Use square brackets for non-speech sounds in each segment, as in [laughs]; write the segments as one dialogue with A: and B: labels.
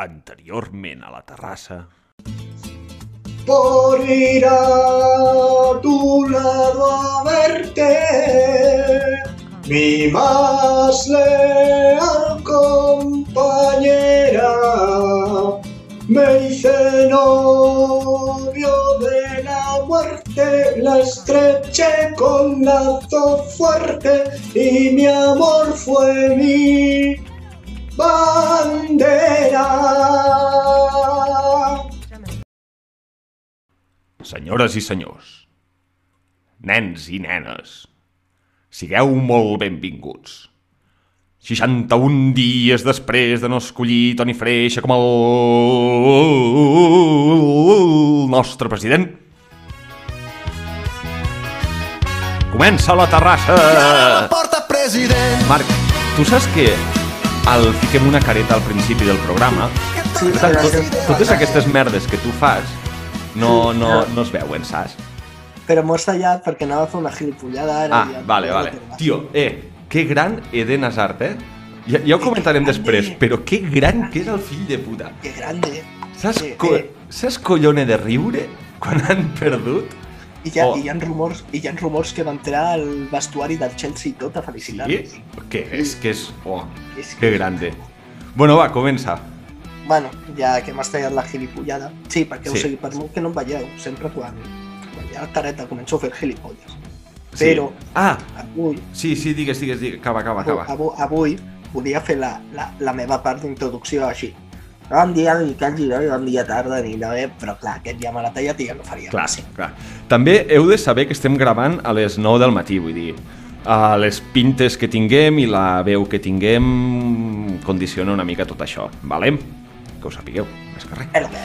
A: Anteriorment a la terrassa...
B: por ir a tu lado a verte. Mi más leal compañera me hice novio de la muerte, la estreché con lazo fuerte y mi amor fue mi bandera.
A: Senyores i senyors, nens i nenes, sigueu molt benvinguts. 61 dies després de no escollir Toni Freixa com el nostre president, comença la terrassa!
C: Porta president.
A: Marc, tu saps que el fiquem una careta al principi del programa?
B: Sí,
A: Per tant, tot, totes aquestes merdes que tu fas no, no, no es veuen, saps?
B: Però m'ho has tallat perquè anava a fer una gilipollada ara.
A: Ah, vale, vale. Tio, eh, que gran Eden Hazard, eh? Ja, ja ho comentarem després, però que gran que és el fill de puta.
B: Que grande.
A: Saps, co
B: eh.
A: saps collone de riure quan han perdut?
B: I hi, ha,
A: Oh.
B: hi ha rumors, hi ha rumors que va entrar al vestuari del Chelsea i tot a felicitar-los.
A: Sí? Que és, que és... Oh,
B: És
A: que grande. Bueno, va, comença.
B: Bueno, ja que m'has tallat la gilipollada. Sí, perquè
A: Sí.
B: o sigui, per molt que no em veieu, sempre quan, quan hi ha careta començo a fer gilipolles.
A: Sí.
B: Però
A: Ah,
B: avui,
A: sí, sí, digues, digues, digues. Acaba, acaba, acaba.
B: avui, avui volia fer la, la, la meva part d'introducció així. Bon dia, Miquel Giró, i bon dia, tarda, ni no, eh? però clar, aquest ja me l'ha tallat i ja no faria
A: Clar,
B: gràcia.
A: clar. També heu de saber que estem gravant a les 9 del matí, vull dir, a les pintes que tinguem i la veu que tinguem condiciona una mica tot això, vale? Que ho sapigueu, més que res.
B: Bé,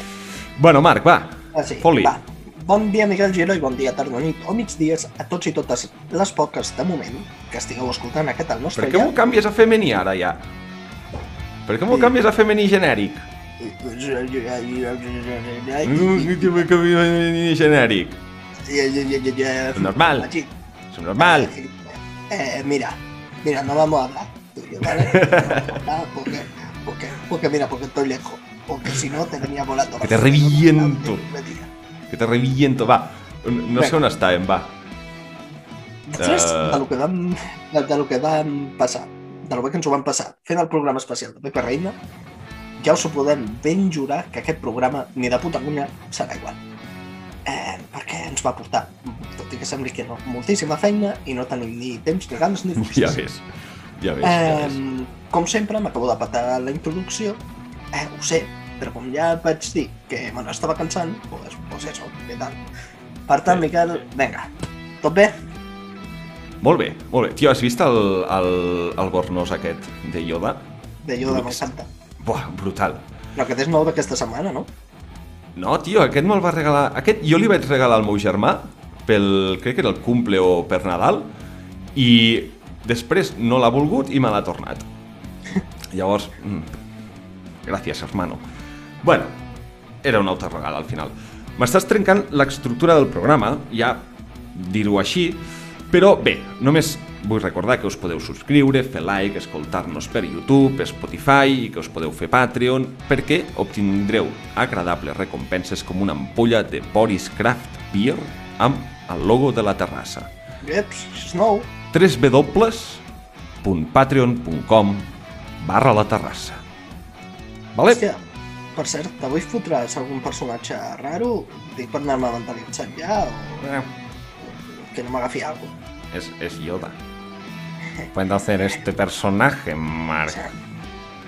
A: Bueno, Marc, va,
B: Ah, sí.
A: fot-li.
B: Va. Bon dia, Miquel Giró, i bon dia, tarda, nit o migdies a tots i totes les poques de moment que estigueu escoltant aquest
A: Per
B: nostre
A: què m'ho canvies a femení ara ja? Per què m'ho
B: Sí.
A: canvies a femení genèric? Normal. Normal.
B: Eh, mira, mira, no vamos a hablar ¿vale? No [laughs] porque, porque, porque, mira, porque estoy lejos. Porque si no, te venía volando.
A: Que te reviento. Que te reviento, va. No sé on estàvem, va.
B: Després
A: Eh.
B: de lo que vam, de, de lo que vam passar, de lo bé que ens ho vam passar, fent el programa especial de Pepe Reina, ja us ho podem ben jurar que aquest programa ni de puta cunya serà igual. Eh, perquè ens va portar, tot i que sembli que no, moltíssima feina i no tenim ni temps, ni ganes, ni [laughs] forces.
A: Ja ves. Ja ves, ja ves.
B: Eh, com sempre, m'acabo de patar la introducció. Eh, ho sé, però com ja vaig dir que me n'estava cansant, pues, pues eso, què tal. Per tant,
A: Sí,
B: Miquel, vinga, tot bé?
A: Molt bé, molt bé. Tio, has vist el, el, el gornós aquest de Yoda?
B: De Yoda m'encanta.
A: Buah, brutal.
B: Però aquest és nou d'aquesta setmana, no?
A: No, tio, aquest me'l va regalar... Aquest jo li vaig regalar al meu germà pel... crec que era el cumple o per Nadal i després no l'ha volgut i me l'ha tornat. [laughs] Llavors, mm, gràcies, hermano. Bueno, era un autoregal al final. M'estàs trencant l'estructura del programa, ja dir-ho així, però bé, només vull recordar que us podeu subscriure, fer like, escoltar-nos per YouTube, Spotify i que us podeu fer Patreon perquè obtindreu agradables recompenses com una ampolla de Boris Craft Beer amb el logo de la terrassa.
B: Eps, és nou.
A: www.patreon.com barra la terrassa. Vale?
B: Hòstia, per cert, avui fotràs algun personatge raro? Dic per anar-me mentalitzant ja o
A: Eh,
B: que no m'agafi alguna
A: Es, es Yoda. Puedo hacer este personaje, Mark.
B: cosa.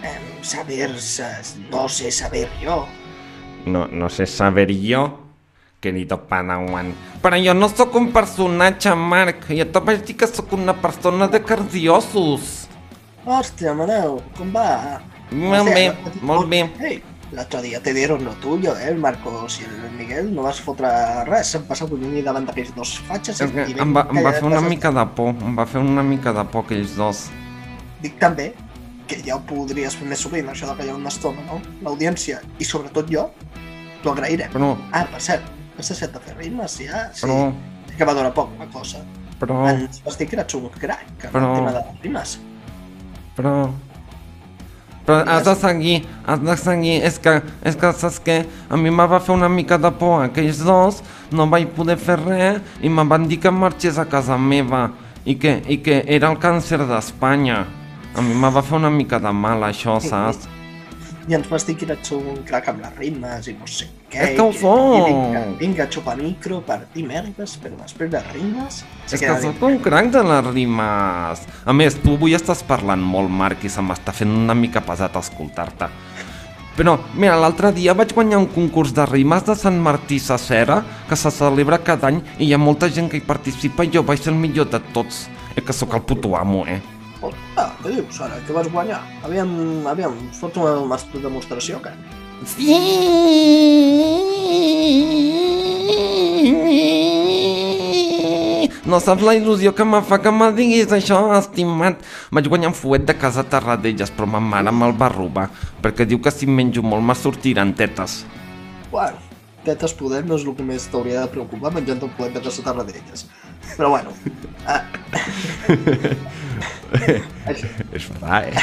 B: Eh, saber, sa- no sé saber jo.
A: No, no sé saber jo, querido Padawan. Però jo no sóc un personatge, Marc. Jo te vaig dir que sóc una persona de cardiosos.
B: Hòstia, Manel, com va?
A: Molt bé, molt bé.
B: Ei, l'altre dia te dieron lo tuyo, eh, el Marcos i el Miguel. No vas fotre res, em passa bullint davant d'aquells dos fatxes.
A: Que
B: i
A: em va, em va
B: que
A: fer una
B: passes-
A: mica de por, em va fer una mica de por aquells dos.
B: Dic també que ja ho podries fer més sovint, això de callar una estona, no? L'audiència, i sobretot jo, t'ho agrairem.
A: Però,
B: Ah, per cert, has deixat de fer rimes, ja? Sí,
A: però,
B: que va durar poc, la cosa.
A: però,
B: Ens vas dir que eres un crac en
A: Però-
B: el tema de les rimes.
A: però... Però has de seguir, has de seguir. És que, és que saps què? A mi me va fer una mica de por aquells dos, no vaig poder fer res i me van dir que marxés a casa meva i que, i que era el càncer d'Espanya. A mi me va fer una mica de mal això, saps?
B: I ens vas dir que eres un crac amb les rimes i no sé què.
A: És que ho soc.
B: Vinga, vinga, a xupar micro per dir merdes, però després de rimes...
A: És que sóc un cranc de les rimes. A més, tu avui estàs parlant molt, Marc, i se m'està fent una mica pesat escoltar-te. Però, mira, l'altre dia vaig guanyar un concurs de rimes de Sant Martí Sacera, que se celebra cada any i hi ha molta gent que hi participa i jo vaig ser el millor de tots. És que sóc el puto amo, eh?
B: Ah, què dius ara? Què vas guanyar? Aviam, aviam, fots una, una demostració, que?
A: No saps la il·lusió que me fa que me diguis això, estimat. Vaig guanyar un fuet de casa a Terradellas, però ma mare me'l va robar, perquè diu que si menjo molt me sortiran tetes.
B: Bueno, tetes poder no és el que més t'hauria de preocupar menjant un poder de casa d'elles. Però bueno, ah, [laughs] això
A: És verdad, eh?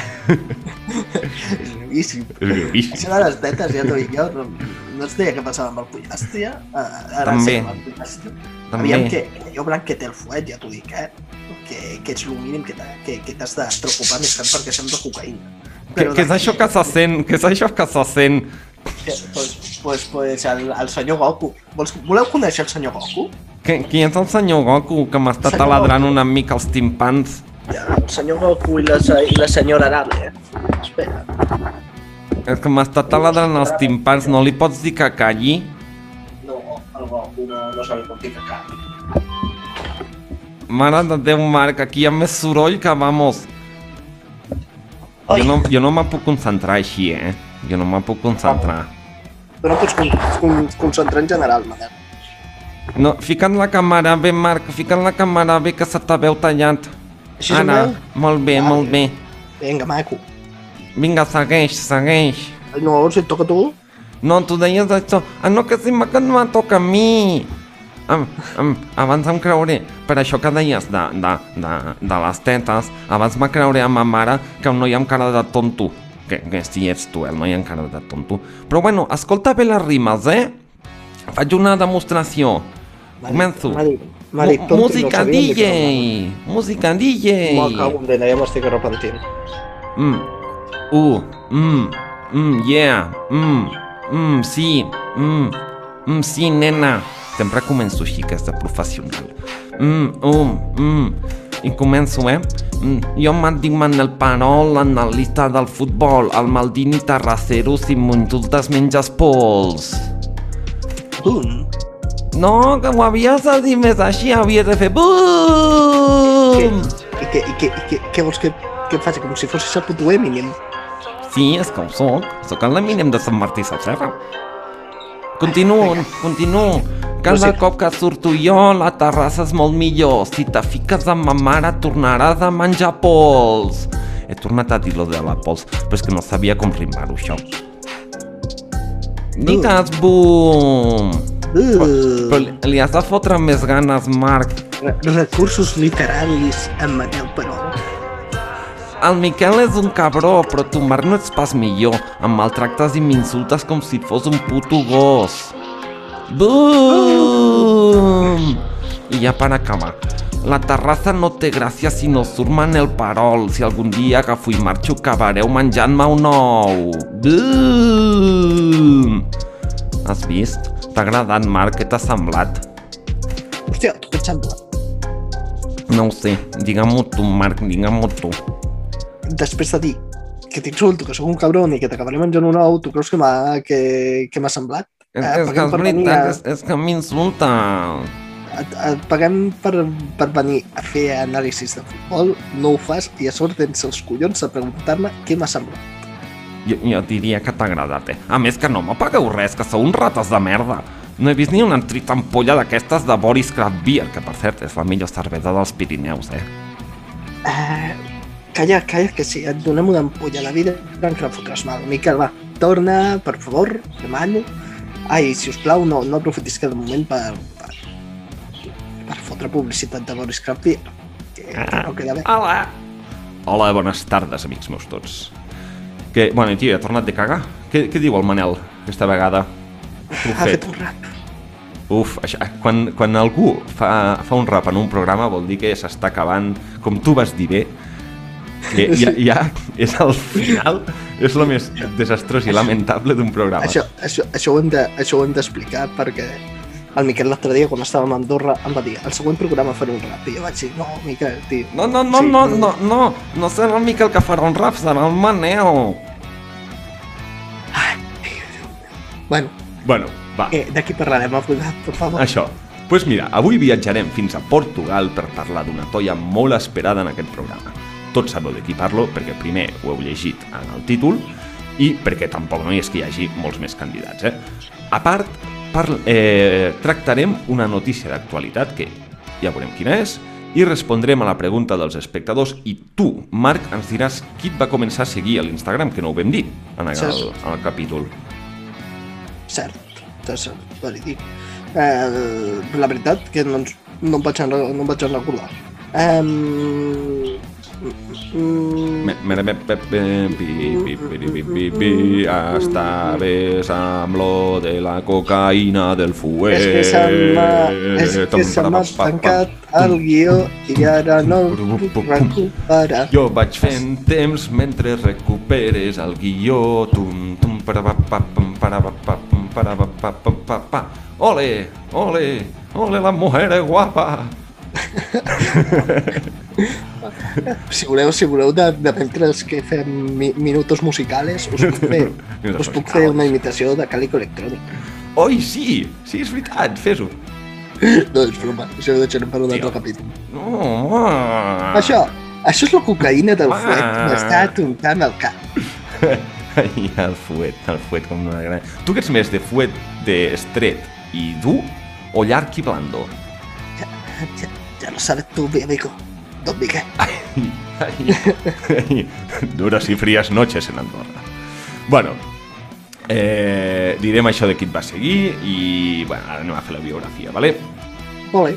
B: és gravíssim.
A: És gravíssim.
B: Això de les tetes, ja t'ho dic jo, no, no es deia què passava amb el pollastre, uh, ara
A: També.
B: sí, amb el pollastre.
A: També.
B: Aviam que jo blanc que té el fuet, ja t'ho dic, eh? Que, que ets el mínim que t'ha- que que t'has de preocupar més que perquè sembla cocaïna.
A: Què, què és això que se sent? Què és això que se sent?
B: Pues, pues, pues el, el senyor Goku. Vols, voleu conèixer el senyor Goku?
A: Qui, qui és el senyor Goku que m'està taladrant
B: Goku.
A: una mica els timpans?
B: Ja, el senyor Goku i la, se- i la senyora Arale. Espera.
A: És que m'està taladrant els timpans, no li pots dir que calli?
B: No, el Goku no, no se li pot dir que cap.
A: Mare de Déu, Marc, aquí hi ha més soroll que vamos.
B: Oi,
A: Jo no, jo no me puc concentrar així, eh? Jo no me puc concentrar.
B: però no pots con, con, concentrar en general, Manel.
A: No, fica't la càmera bé, Marc, fica't la càmera bé que se te veu tallat.
B: Així
A: Ara, molt bé, molt bé.
B: Vinga, maco.
A: Vinga, segueix, segueix.
B: No, si et toca tu?
A: No, tu deies això. Ah, no, que si me que no em toca a mi. Am, am, abans em creuré, per això que deies de, de, de, de les tetes, abans me creuré a ma mare que un noi amb cara de tonto. Que, que si ets tu, el noi amb cara de tonto. Però bueno, escolta bé les rimes, eh? Faig una demostració. Començo.
B: M'ha dit, m'ha dit
A: Mu-
B: tonto i no
A: música
B: què
A: DJ! Música DJ!
B: Cago en Déu, ja m'estic arrepentint.
A: Mm. Uh. Mm. Mm. Yeah. Mm. Mm. Sí. Mm. Mm. Sí, nena. Sempre començo així, de professional. Mm. Um. Mm. I començo, eh? Mm. Jo me'n dic Manel Parol, analista del futbol, el Maldini Terracero, si m'insultes menges pols.
B: Bum.
A: No, que ho havies de dir més així, havies de fer? BUM!
B: I què, i què, i què, què vols que, que faci? Com si fossis el puto Eminem.
A: Sí, és que ho soc. Soc el Eminem de Sant Martí Sacera. Continuo, continuo. Cada
B: sé.
A: cop que surto jo, la terrassa és molt millor. Si te fiques amb ma mare, tornaràs a menjar pols. He tornat a dir lo de la pols, però és que no sabia com rimar-ho, això. Digues, bum! Però li, li has de fotre més ganes, Marc.
B: Re- Recursos literaris en Manel Perol.
A: El Miquel és un cabró, però tu, Marc, no ets pas millor. Em maltractes i m'insultes com si fos un puto gos. Bum! I ja per acabar. La terrassa no té gràcia si no surt Manel Parol. Si algun dia agafo i marxo, acabareu menjant-me un ou. Bum! Has vist? T'ha agradat, Marc? Què t'ha semblat?
B: Hòstia, tu què et sembla?
A: No ho sé. Digue-m'ho tu, Marc, digue-m'ho tu.
B: Després de dir que t'insulto, que sóc un cabron i que t'acabaré menjant un ou, tu creus que m'ha que, que m'ha semblat?
A: És,
B: Eh,
A: és que és veritat,
B: a-
A: és, és que m'insulta.
B: Et, et paguem per, per venir a fer anàlisis de futbol, no ho fas i a sobre tens els collons de preguntar-me què m'ha semblat.
A: Jo, jo diria que t'ha agradat, eh? A més que no me pagueu res, que sou uns rates de merda. No he vist ni una trita ampolla d'aquestes de Boris Craft Beer, que per cert és la millor cervesa dels Pirineus, eh?
B: Eh, calla, calla, que si et donem una ampolla a la vida, encara fotràs mal. Miquel, va, torna, per favor, demano. Ai, si us plau, no, no aprofitis cada moment per, per, per fotre publicitat de Boris Craft Beer, que, que no queda bé.
A: Hola! Hola, bones tardes, amics meus tots. Que, bueno, tio, ha tornat de cagar. Què, què diu el Manel aquesta vegada?
B: Ha fet
A: fet?
B: un rap.
A: Uf, això, quan, quan algú fa, fa un rap en un programa vol dir que s'està acabant, com tu vas dir bé, que ja, ja és al final, és el més desastrós i lamentable d'un programa.
B: Això, això, això ho hem de- això ho hem d'explicar perquè el Miquel l'altre dia, quan estàvem a Andorra, em va dir el següent programa faré un rap. I jo vaig dir, no, Miquel, tio.
A: No, no, no,
B: Sí,
A: no, no, no, no serà el Miquel que farà un rap, serà el Manel.
B: Bueno,
A: Bueno, va,
B: eh, de qui parlarem avui, per favor?
A: això. Doncs pues mira, avui viatjarem fins a Portugal per parlar d'una toia molt esperada en aquest programa. Tots sabeu de qui parlo, perquè primer ho heu llegit en el títol i perquè tampoc no és que hi hagi molts més candidats. Eh? A part, par eh, tractarem una notícia d'actualitat que ja veurem quina és i respondrem a la pregunta dels espectadors i tu, Marc, ens diràs qui et va començar a seguir a l'Instagram, que no ho vam dir en el,
B: Sí.
A: en el capítol.
B: Cert, és verídic. Eh, la veritat que no, ens, no, em vaig, no em vaig recordar. Eh,
A: pi, Estaves amb lo de la cocaïna del fuet.
B: és que se m'ha és que se m'ha tancat el guió i ara no recuperar.
A: Jo vaig fent temps mentre recuperes el guió. Tum, tum, parabapapam, parabapapam, parabapapam, pa, pa. Ole, ole, ole, la mujer guapa.
B: Si voleu, si voleu de, de mentre que fem mi, minutos musicales, us puc fer, [laughs] us puc fer una imitació de Calico Electronic.
A: Oi, sí, sí, és veritat, fes-ho.
B: No, és broma, això ho deixarem per un altre capítol.
A: No, ah.
B: Això, això és la cocaïna del
A: Ah.
B: fuet, m'està tontant el cap. [laughs]
A: Ai, el fuet, el fuet com una gran... Tu que ets més de fuet de estret i dur o llarg i blando?
B: Ja, ja lo sabes tú, mi amigo. Don Miguel. [laughs]
A: Duras y frías noches en Andorra. Bueno, eh, direm això de qui et va seguir i, bueno, ara anem a fer la biografia, ¿vale?
B: Molt bé.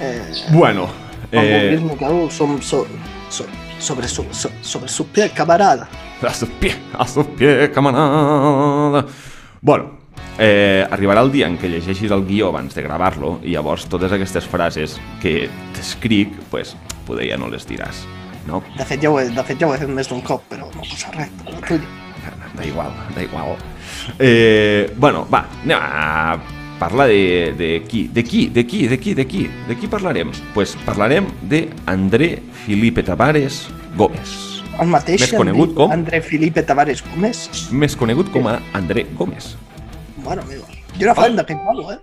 B: Eh,
A: Bueno, eh,
B: vulguis, Miquel, som, so, so, sobre, su, so, sobre su pie, camarada.
A: a sus pies, a sus pies, camarada. Bueno, eh, arribarà el dia en què llegeixis el guió abans de gravar-lo i llavors totes aquestes frases que t'escric, pues, poder ja no les diràs, no?
B: De fet, ja ho he, de fet, ja ho he fet més d'un cop, però no passa res. La tuya.
A: Da igual, da igual. Eh, bueno, va, anem a parlar de, de qui, de qui, de qui, de qui, de qui, de qui parlarem? Pues parlarem de André Felipe Tavares Gómez,
B: El mateix
A: Més conegut com?
B: André Felipe Tavares Gómez.
A: més conegut com a André Gómez.
B: Bueno, amigo. Jo era fan d'aquest palo, eh?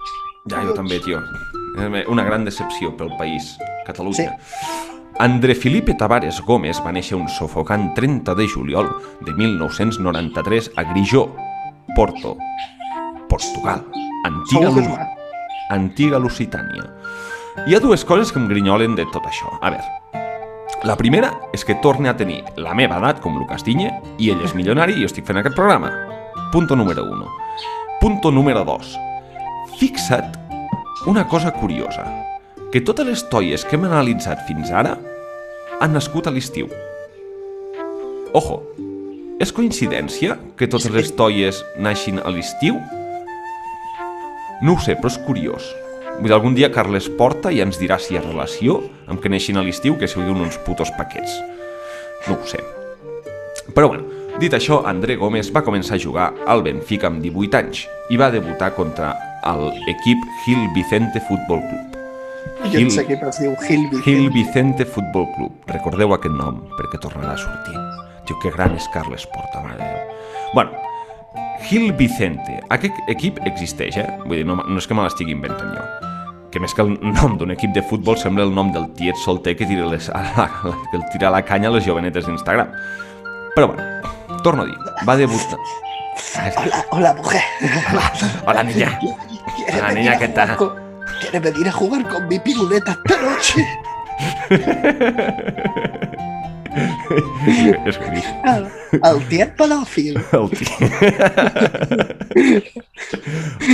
A: Ja, jo també, tio. Una gran decepció pel país, Catalunya.
B: Sí.
A: André Felipe Tavares Gómez va néixer un sofocant 30 de juliol de 1993 a Grijó, Porto, Portugal, antiga,
B: Segur que és
A: Lu
B: mà.
A: antiga Lusitània. Hi ha dues coses que em grinyolen de tot això. A veure, la primera és que torne a tenir la meva edat com Lucas Digne i ell és [laughs] milionari i jo estic fent aquest programa. Punto número 1. Punto número 2. Fixa't una cosa curiosa, que totes les toies que hem analitzat fins ara han nascut a l'estiu. Ojo, és coincidència que totes les toies naixin a l'estiu? No ho sé, però és curiós. Vull dir, algun dia Carles Porta ja ens dirà si hi ha relació amb que neixin a l'estiu que siguin uns putos paquets. No ho sé. Però bueno, dit això, André Gómez va començar a jugar al Benfica amb 18 anys i va debutar contra l'equip Gil Vicente Futbol Club. Gil-
B: aquest equip es diu Gil Vicente.
A: Gil Vicente Futbol Club. Recordeu aquest nom, perquè tornarà a sortir. Tio, que gran és Carles Porta, mare de Déu. Bueno, Gil Vicente. Aquest equip existeix, eh? Vull dir, no, no és que me l'estigui inventant jo. Que més que el nom d'un equip de futbol sembla el nom del tiet solter que tira, les, a la, [laughs] que el tira a la canya a les jovenetes d'Instagram. Però bueno, torno dir, va debutar...
B: Hola, hola, mujer.
A: Hola, niña.
B: ¿Quiere
A: Hola, niña, ¿qué tal?
B: con- ¿Quiere venir a jugar con mi piruleta esta noche? [laughs]
A: és gris.
B: El, el tiet pedòfil.
A: El tiet.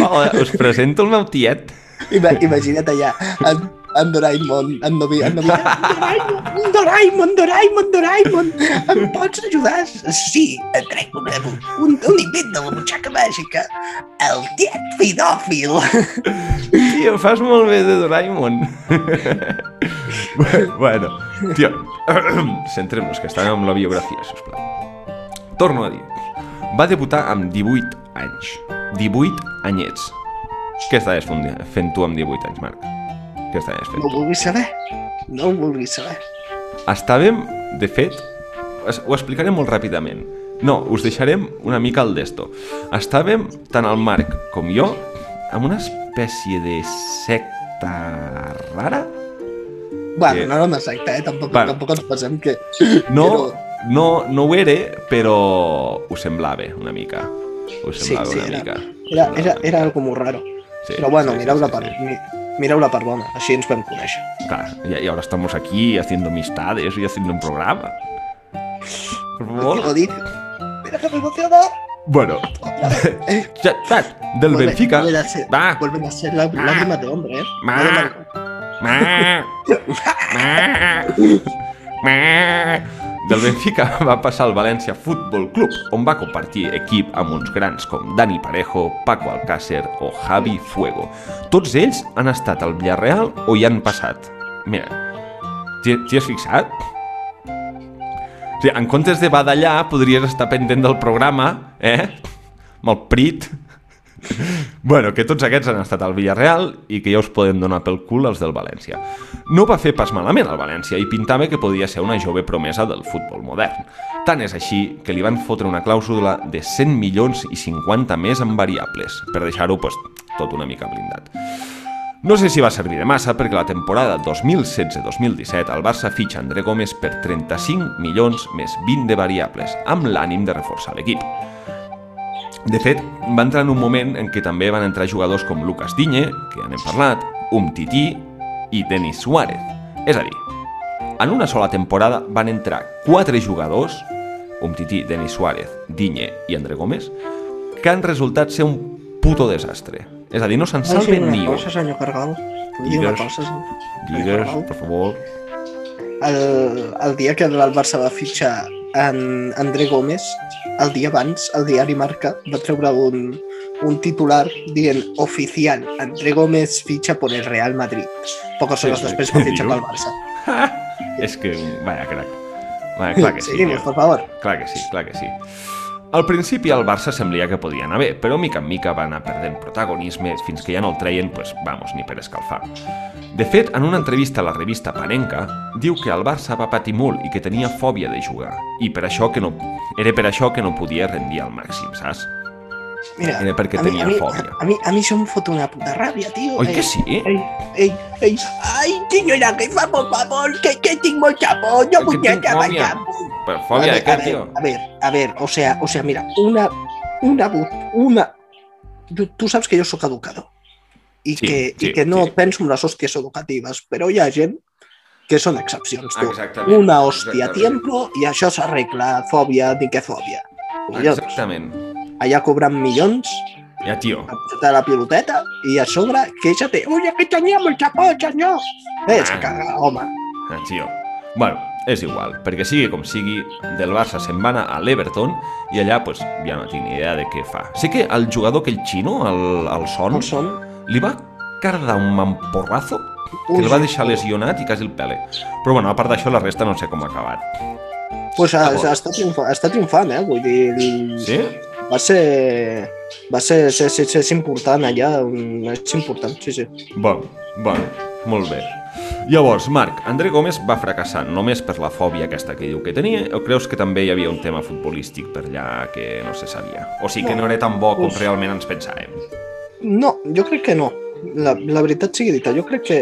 A: Hola, us presento el meu tiet.
B: Ima- Imagina't allà, en en Doraemon, en Novi, en Novi, Doraemon, Doraemon, Doraemon, Doraemon, em pots ajudar? Sí, et trec una, un, un invent de la butxaca màgica, el tiet fidòfil.
A: Tio, fas molt bé de Doraemon. bueno, tio, centrem-nos, que estem amb la biografia, sisplau. Torno a dir, va debutar amb 18 anys. 18 anyets. Què estaves fent tu amb 18 anys, Marc? Què estaves fent
B: No ho vulguis saber, no ho vulguis saber.
A: Estàvem, de fet, ho explicaré molt ràpidament. No, us deixarem una mica al desto. Estàvem, tant el Marc com jo, amb una espècie de secta rara.
B: Bueno,
A: Que-
B: no era una secta, eh? Tampoc,
A: Bueno.
B: tampoc ens pensem que...
A: No,
B: Però-
A: no, no ho era, però ho semblava una mica. Ho
B: Sí,
A: semblava
B: sí,
A: una
B: era,
A: mica.
B: era, era, era algo molt raro.
A: Sí,
B: Però bueno,
A: sí,
B: mireu-la
A: sí,
B: per,
A: sí.
B: mi- mireu-la per bona, així ens vam conèixer.
A: Y, y ahora estamos aquí haciendo amistades y haciendo un programa. Por favor.
B: Mira que me emociona.
A: Bueno, chat, [laughs] chat, del
B: vuelve-
A: Benfica.
B: Vuelven a ser,
A: Va.
B: vuelven a ser lá- lágrimas de hombre, ¿eh?
A: Ma. Ma. [laughs] Ma. [laughs] Ma. Del Benfica [laughs] va passar al València Futbol Club, on va compartir equip amb uns grans com Dani Parejo, Paco Alcácer o Javi Fuego. Tots ells han estat al Villarreal o hi han passat. Mira, t'hi has fixat? O sigui, en comptes de badallar, podries estar pendent del programa, eh? Amb el prit. Bueno, que tots aquests han estat al Villarreal i que ja us podem donar pel cul els del València. No va fer pas malament al València i pintava que podia ser una jove promesa del futbol modern. Tant és així que li van fotre una clàusula de 100 milions i 50 més en variables, per deixar-ho pues, tot una mica blindat. No sé si va servir de massa perquè la temporada 2016-2017 el Barça fitxa André Gómez per 35 milions més 20 de variables, amb l'ànim de reforçar l'equip. De fet, va entrar en un moment en què també van entrar jugadors com Lucas Digne, que ja n'hem parlat, Umtiti i Denis Suárez. És a dir, en una sola temporada van entrar quatre jugadors, Umtiti, Denis Suárez, Digne i André Gómez, que han resultat ser un puto desastre. És a dir, no se'n salven ni un.
B: senyor una
A: Digues.
B: cosa,
A: Digues, per favor.
B: El, el dia que el Barça va fitxar en André Gómez, el dia abans, el diari Marca va treure un, un titular dient oficial, André Gómez fitxa por el Real Madrid. Poques hores
A: Sí, sí,
B: després va fitxar pel Barça. [laughs]
A: És que, vaya crac. Vaya, clar que sí.
B: Seguimos,
A: tio.
B: por favor.
A: Clar que sí, clar que sí. Al principi el Barça semblia que podia anar bé, però mica en mica va anar perdent protagonisme fins que ja no el treien, pues, vamos, ni per escalfar. De fet, en una entrevista a la revista Panenka, diu que el Barça va patir molt i que tenia fòbia de jugar, i per això que no, era per això que no podia rendir al màxim, saps?
B: Mira,
A: Era perquè
B: a mi,
A: tenia
B: a mi,
A: fòbia.
B: A mi, a mi això em fot una puta ràbia, tio.
A: Oi
B: Eh,
A: que sí?
B: Ei, ei, ei, ai, senyora, que fa por favor, que, que tinc molta por, no
A: Que
B: vull
A: tinc
B: acabar
A: fòbia.
B: Ja.
A: Però fòbia
B: a
A: de
B: ver,
A: què,
B: a ver,
A: tio?
B: A ver, a ver, o sea, o sea, mira, una, una, una, tu saps que jo sóc educador i,
A: Sí,
B: que,
A: sí,
B: i que no
A: sí.
B: penso en les hòsties educatives, però hi ha gent que són excepcions, tu.
A: Exactament.
B: Una hòstia a tiempo i això s'arregla, fòbia, ni què fòbia. Collons,
A: Exactament.
B: allà cobrant milions
A: Ja, tio.
B: a posar la piloteta i a sobre queixa-te, oye, que tenia molta por, senyor. És
A: Ah.
B: que, home,
A: Ah, tio. Bueno, és igual, perquè sigui com sigui, del Barça se'n va anar a l'Everton i allà pues, ja no tinc ni idea de què fa. Sé que el jugador aquell xino, el, el Son,
B: no són...
A: li va cardar un mamporrazo que el va deixar lesionat i quasi el pele. Però bueno, a part d'això, la resta no sé com ha acabat.
B: Pues
A: Ah,
B: ha, està, triomfant, està triomfant, eh? Vull dir, el-
A: Sí?
B: va ser... Va ser, ser, ser, ser, ser important allà, és important, sí, sí.
A: Bon, bueno, molt bé. Llavors, Marc, André Gómez va fracassar només per la fòbia aquesta que diu que tenia o creus que també hi havia un tema futbolístic per allà que no se sabia? O sigui que no era tan bo com
B: Uf.
A: realment ens pensàvem.
B: No, jo crec que no. La, la veritat sigui dita, jo crec que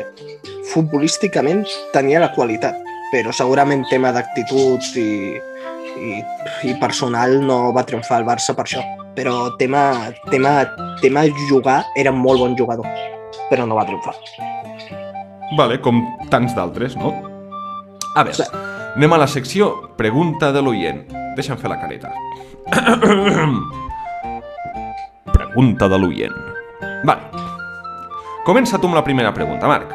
B: futbolísticament tenia la qualitat, però segurament tema d'actitud i, i, i personal no va triomfar el Barça per això. Però tema, tema, tema jugar, era molt bon jugador, però no va triomfar.
A: Vale, com tants d'altres, no? A veure,
B: Sí.
A: anem a la secció Pregunta de l'oient. Deixa'm fer la careta. [coughs] Pregunta de l'oient. Vale. Comença tu amb la primera pregunta, Marc.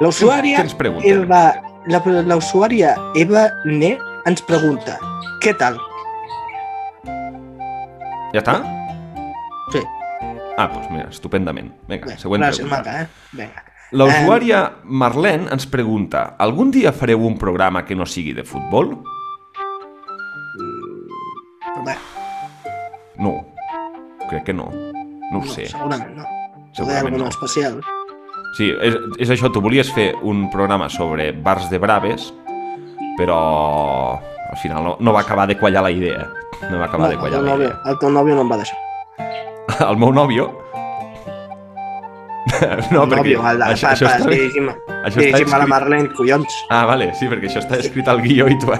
B: La usuària
A: Què ens pregunten?
B: Eva, la, la usuària Eva Ne ens pregunta què tal?
A: Ja està?
B: Sí.
A: Ah, doncs mira, estupendament. Vinga,
B: Bé,
A: següent
B: gràcies,
A: pregunta.
B: maca, eh? Vinga.
A: La usuària Marlene ens pregunta algun dia fareu un programa que no sigui de futbol?
B: Però bé,
A: No, crec que no. No ho
B: no,
A: sé.
B: segurament no.
A: Segurament no.
B: especial.
A: Sí, és, és això, tu volies fer un programa sobre bars de braves, però al final no, no va acabar de quallar la idea. No va acabar de
B: el,
A: quallar la
B: nòvio,
A: idea.
B: el teu nòvio no em va deixar. [laughs]
A: El meu nòvio... [laughs] no, perquè
B: nòvio, el,
A: això, això, està, això
B: a la. Marlene, collons.
A: Ah, vale, sí, perquè això està escrit al guió i tu,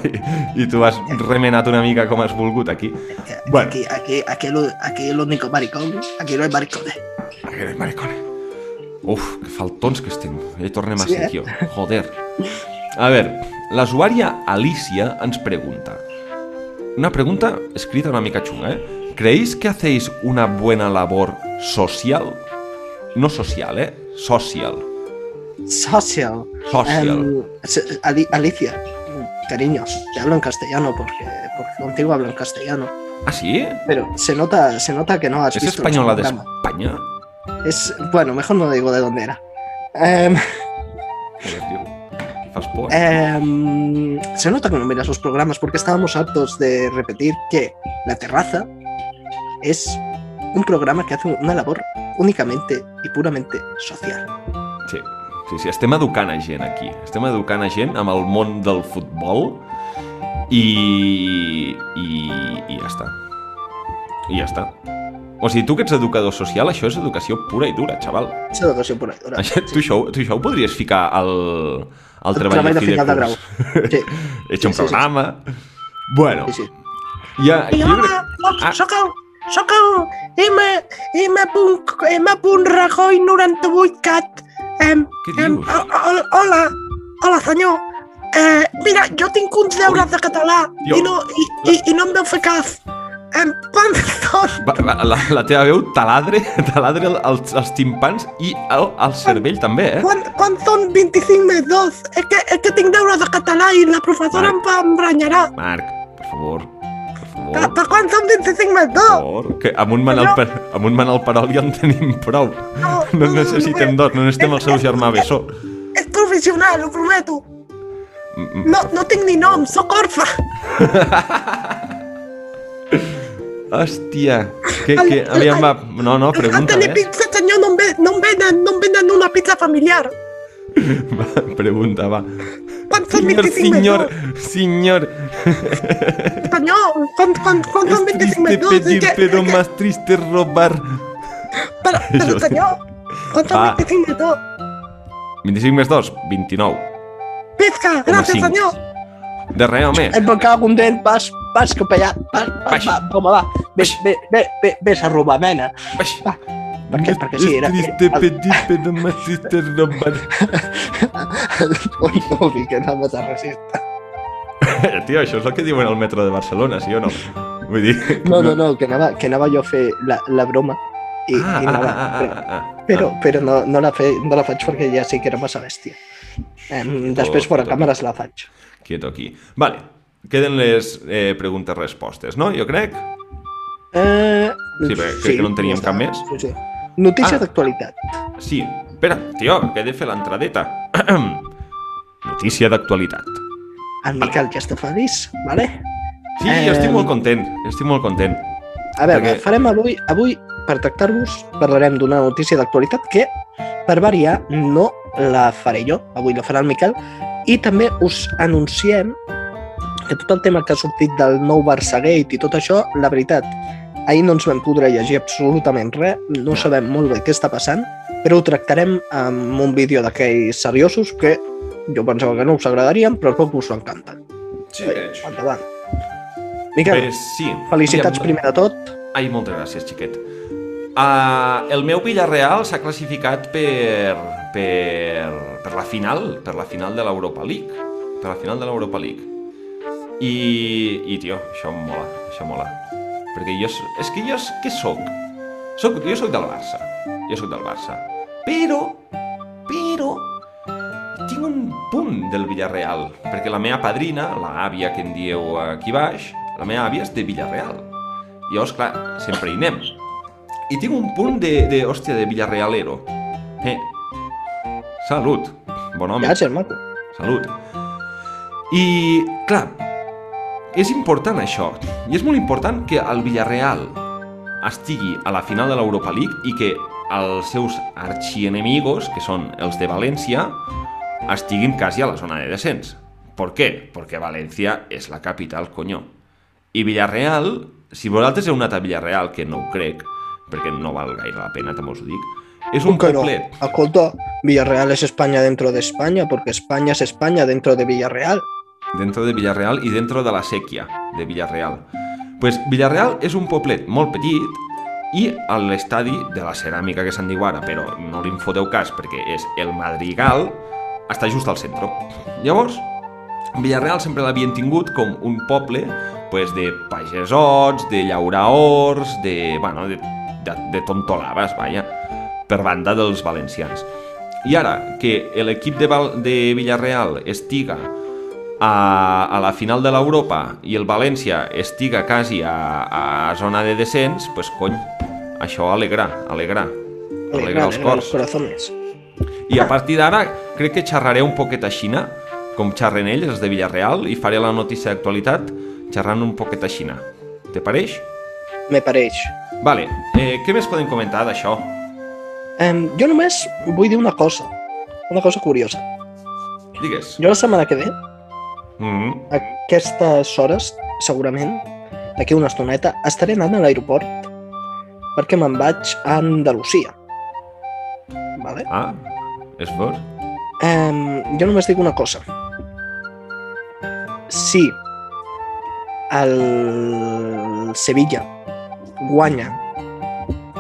A: i tu has remenat una mica com has volgut aquí.
B: Que-
A: Bueno.
B: Aquí, aquí, aquí, aquí el único maricón, aquí no hay maricones.
A: Que eres maricone. Uf, que faltons que estem. Ja hi tornem a
B: Sí,
A: ser,
B: eh?
A: tio. Joder. A veure, l'usuària Alicia ens pregunta. Una pregunta escrita una mica xunga, ¿eh? ¿Creéis que hacéis una buena labor social? No social, ¿eh? Social.
B: Social.
A: Social.
B: Em, Alicia, cariños, te hablo en castellano porque, porque contigo hablo en castellano.
A: ¿Ah, sí?
B: Pero se nota, se nota que no has
A: ¿Es
B: visto
A: española de. España?
B: Es, bueno, mejor no digo de dónde era. Em, em, se nota que no miras los programas porque estábamos hartos de repetir que La Terraza es un programa que hace una labor únicamente y puramente social.
A: Sí, sí, sí, estem educant a gent aquí. Estem educant a gent amb el món del futbol i, i, i ja està. I ja està. O sigui, tu que ets educador social, això és educació pura i dura, xaval.
B: Es educación por ahí. ahora.
A: Això, tu, això, tu això ho podries ficar al, al
B: El
A: treball,
B: treball de
A: fi de
B: final de
A: curs.
B: Sí. [laughs]
A: He hecho un
B: Sí, sí, sí.
A: programa. Bueno,
B: Sí, sí.
A: ja,
B: I
A: jo
B: hola,
A: crec... Ah.
B: soc el, soc el M, M. M. Rajoy 98 cat. Em,
A: Què
B: em,
A: dius?
B: o- o- hola, hola senyor. Eh, mira, jo tinc uns deures de català
A: Tio,
B: i no, i, i, i no em veu fer cas. Em, són?
A: Va, va, la, la teva veu taladre, [laughs] taladre el- els, els timpans i el, el cervell també, eh?
B: Quan, quan són 25 més 2? És que, és que tinc deures de català i la professora
A: Vale.
B: em va embranyarà.
A: Marc, per favor, favor.
B: Per, per quan són 25 més 2?
A: Per favor, que amb un manal, per, amb un manal perol ja en tenim prou. No necessitem dos, no necessitem el seu germà Bessó.
B: És professional, ho prometo.
A: Mm, mm,
B: No, no tinc ni nom, sóc orfa. [laughs]
A: Hòstia, que, que, aviam, va, no, no, pregunta,
B: Anthony
A: eh?
B: Pizza, senyor, no em, ve, no, em venen, no em venen una pizza familiar.
A: Va, pregunta, va.
B: Quan són
A: Senyor,
B: 25
A: senyor,
B: més
A: senyor,
B: 2? Senyor, quan, quan, quan
A: es
B: són 25
A: triste
B: més 2?
A: pedir, pero más triste robar. Jo-
B: senyor, quan són
A: Va.
B: 25 més 2?
A: 25 més 2, 29.
B: Pizca,
A: Home,
B: gràcies,
A: cinc.
B: senyor.
A: De res, home.
B: Em va un dent, vas, vas capellat, vas,
A: Baix.
B: vas, va, home, va, vés,
A: Baix.
B: vés, vés, vés, vés a robar, mena.
A: Baix.
B: Va, perquè, perquè sí, era...
A: Triste pedir, pero más triste robar. [laughs]
B: Ui, no dic que anaves a racista. [laughs]
A: Tio, això és el que diuen al metro de Barcelona, sí o no? Vull dir...
B: No, no, no, que anava, que anava jo a fer la, la broma i,
A: Ah,
B: i
A: ah,
B: anava,
A: ah,
B: però,
A: ah, ah,
B: però, però no, no, la fe, no la faig perquè ja sé que era massa bèstia. Em, després fora càmeres la faig.
A: Quieto aquí. Vale, queden les eh, preguntes-respostes, no? Jo crec.
B: Eh,
A: Sí, perquè crec que no en teníem
B: ja
A: cap més.
B: Sí, sí. Notícia
A: Ah.
B: d'actualitat.
A: Sí. Espera, tio, que he de fer l'entradeta. [clears throat] Notícia d'actualitat.
B: El Miquel ja està feliç, vale?
A: Sí,
B: Eh,
A: estic molt content, estic molt content.
B: A veure,
A: Perquè-
B: farem avui, avui per tractar-vos, parlarem d'una notícia d'actualitat que, per variar, no la faré jo, avui la farà el Miquel, i també us anunciem que tot el tema que ha sortit del nou Barçagate i tot això, la veritat, ahir no ens vam poder llegir absolutament res, no sabem molt bé què està passant, però ho tractarem amb un vídeo d'aquells seriosos que jo pensava que no us agradarien, però poc us encanten.
A: Sí, veig.
B: Endavant. Miquel,
A: Bé, sí.
B: felicitats
A: Aviam,
B: primer de tot.
A: Ai, moltes gràcies, xiquet. Uh, el meu Villarreal s'ha classificat per, per, per la final, per la final de l'Europa League. Per la final de l'Europa League. I, I, tio, això em mola, això mola. Perquè jo... És que jo... Què sóc? soc? Jo sóc del Barça. Jo sóc del Barça. Però... Però... tinc un punt del Villarreal, perquè la meva padrina, la àvia que en dieu aquí baix, la meva àvia és de Villarreal. Llavors, clar, sempre hi anem. I tinc un punt de, de hòstia, de Villarrealero. Eh, salut, bon home.
B: Gràcies, maco.
A: Salut. I, clar, és important això. I és molt important que el Villarreal estigui a la final de l'Europa League i que els seus archienemigos, que són els de València, estiguin quasi a la zona de descens. Per què? Perquè València és la capital, conyo. I Villarreal, si vosaltres heu anat a Villarreal, que no ho crec, perquè no val gaire la pena, també us ho dic, és un
B: ¿Cómo que no?
A: poblet.
B: Escolta, Villarreal es España dentro de España, porque España es España dentro de Villarreal.
A: Dentro de Villarreal i dentro de la sèquia de Villarreal. Pues Villarreal és un poblet molt petit i a l'estadi de la ceràmica que se'n diu ara, però no li en foteu cas perquè és el Madrigal, està just al centre. Llavors, Villarreal sempre l'havien tingut com un poble pues, de pagesots, de llauraors, de, bueno, de, de, de tontolaves, vaja, per banda dels valencians. I ara que l'equip de, de Villarreal estiga a, a la final de l'Europa i el València estiga quasi a, a zona de descens, pues cony, això alegra, alegra, alegra els
B: los
A: cors.
B: corazones.
A: I a partir d'ara crec que xerraré un poquet a Xina, com xerren ells, els de Villarreal, i faré la notícia d'actualitat xerrant un poquet a Xina. Te pareix?
B: Me pareix.
A: Vale, eh, què més podem comentar d'això?
B: Um, jo només vull dir una cosa, una cosa curiosa.
A: Digues.
B: Jo la setmana que ve,
A: Mm -hmm.
B: aquestes hores, segurament, d'aquí una estoneta, estaré anant a l'aeroport perquè me'n vaig a Andalusia. Vale?
A: Ah, és fort.
B: Um, jo només dic una cosa. Si el Sevilla guanya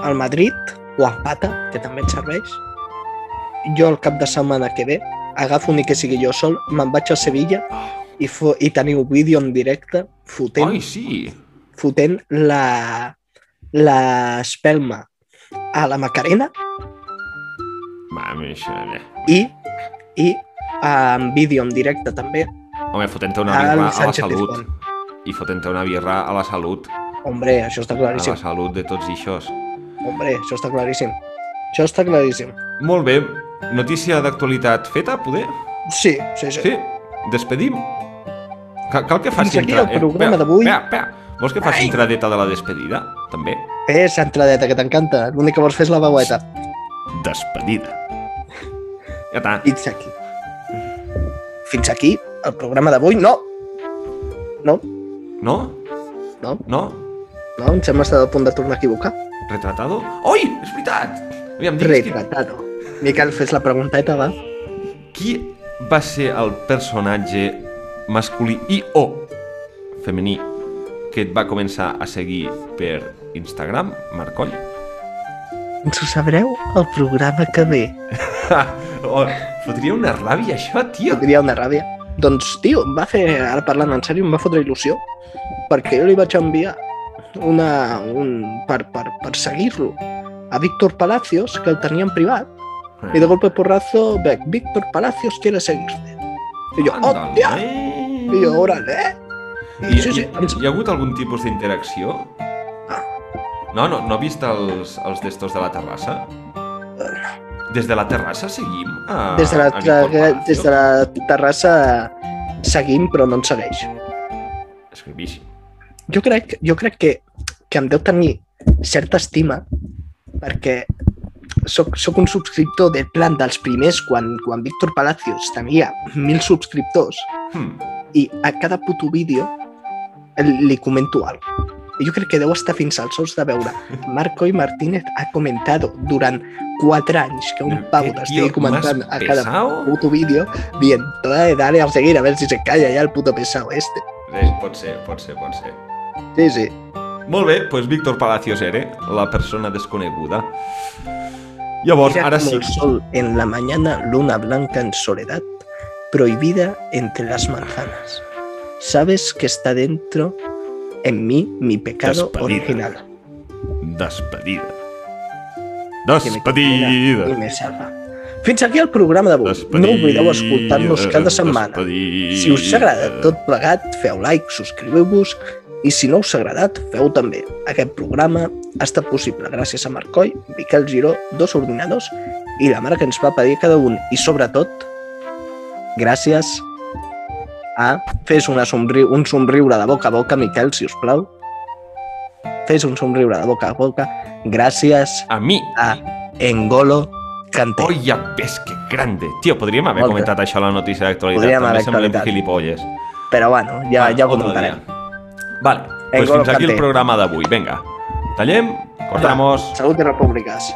B: el Madrid o empata, que també et serveix, jo el cap de setmana que ve agafo ni que sigui jo sol, me'n vaig a Sevilla i, i teniu vídeo en directe fotent,
A: Ai, sí.
B: fotent la l'espelma a la Macarena
A: Mami, eh.
B: i, i en vídeo en directe també
A: Home, fotent una birra a la
B: Sánchez
A: salut.
B: Pizjuán.
A: I fotent una birra a la salut.
B: Hombre, això està
A: A
B: claríssim.
A: la salut de tots i aixòs.
B: Hombre, això està claríssim. Això està claríssim.
A: Molt bé. Notícia d'actualitat feta, poder?
B: Sí, sí, sí.
A: Sí. Despedim? Cal, cal que faci...
B: Fins aquí el programa
A: espera,
B: d'avui.
A: Espera, espera. Vols que faci
B: Ai.
A: entradeta de la despedida? També?
B: És entradeta, que t'encanta. L'únic que vols fer és la veueta.
A: Despedida. Ja està.
B: Fins aquí. Fins aquí el programa d'avui. No! No,
A: No?
B: no,
A: No?
B: no, em sembla estar a punt de tornar a equivocar.
A: Retratado? Oi, és veritat! Aviam,
B: Retratado. Miquel, fes la pregunteta, va.
A: qui va ser el personatge masculí i o femení que et va començar a seguir per Instagram, Marcoll?
B: Ens ho sabreu el programa que ve. [laughs]
A: oh, fotria una ràbia, això, tio.
B: Podria una ràbia. Doncs, tio, em va fer, ara parlant en sèrio, em va fotre il·lusió, perquè jo li vaig enviar una, un, per, per, per seguir-lo a Víctor Palacios, que el tenia en privat, i de golpe porrazo, veig, Víctor Palacios quiere seguirte. I jo, hòstia! I jo, órale!
A: I,
B: sí, sí,
A: i, hi ha hagut algun tipus d'interacció?
B: Ah.
A: No, no, no ha vist els, els d'estos de la terrassa? Des de la terrassa seguim a,
B: Des de la,
A: a
B: des de la terrassa seguim, però no ens segueix.
A: És gravíssim.
B: Jo crec, jo crec que, que em deu tenir certa estima perquè soc, soc un subscriptor del plan dels primers quan, quan Víctor Palacios tenia mil subscriptors
A: Hmm.
B: I a cada puto vídeo li comento alguna cosa. Jo crec que deu estar fins als ous de veure Marco i Martínez ha comentat durant 4 anys que un pavo
A: qué
B: t'estigui comentant a cada
A: pesado.
B: puto vídeo dient, dale, dale a seguir a ver si se calla ya el puto pesado este.
A: Eh, pot ser, pot ser, pot ser.
B: Sí, sí.
A: Molt bé, doncs Víctor Palacios era la persona desconeguda. Llavors,
B: Mira
A: ara sí.
B: el sol en la mañana, luna blanca en soledad, prohibida entre las manzanas. Sabes que está dentro en mí mi pecado
A: Despedida.
B: original.
A: Despedida.
B: que me conmina y
A: Despedida.
B: me salva. Fins aquí el programa d'avui. No oblideu escoltar-nos cada setmana. Si us ha agradat tot plegat, feu like, subscriveu-vos i si no us ha agradat, feu també. Aquest programa ha estat possible gràcies a Marcoi, Miquel Giró, dos ordinadors i la mare que ens va pedir cada un. I sobretot, gràcies a... Fes una somri... un somriure de boca a boca, Miquel, si us plau. Fes un somriure de boca a boca. Gràcies
A: A mi.
B: a Engolo Kanté.
A: Ja ves que grande. Tio, podríem haver
B: Molta.
A: comentat això a la notícia d'actualitat. També semblem gilipolles.
B: Però bueno, ja, ja ho comentarem.
A: Vale, pues fins aquí el programa d'avui. Vinga, tallem, cortamos.
B: Salut i repúbliques.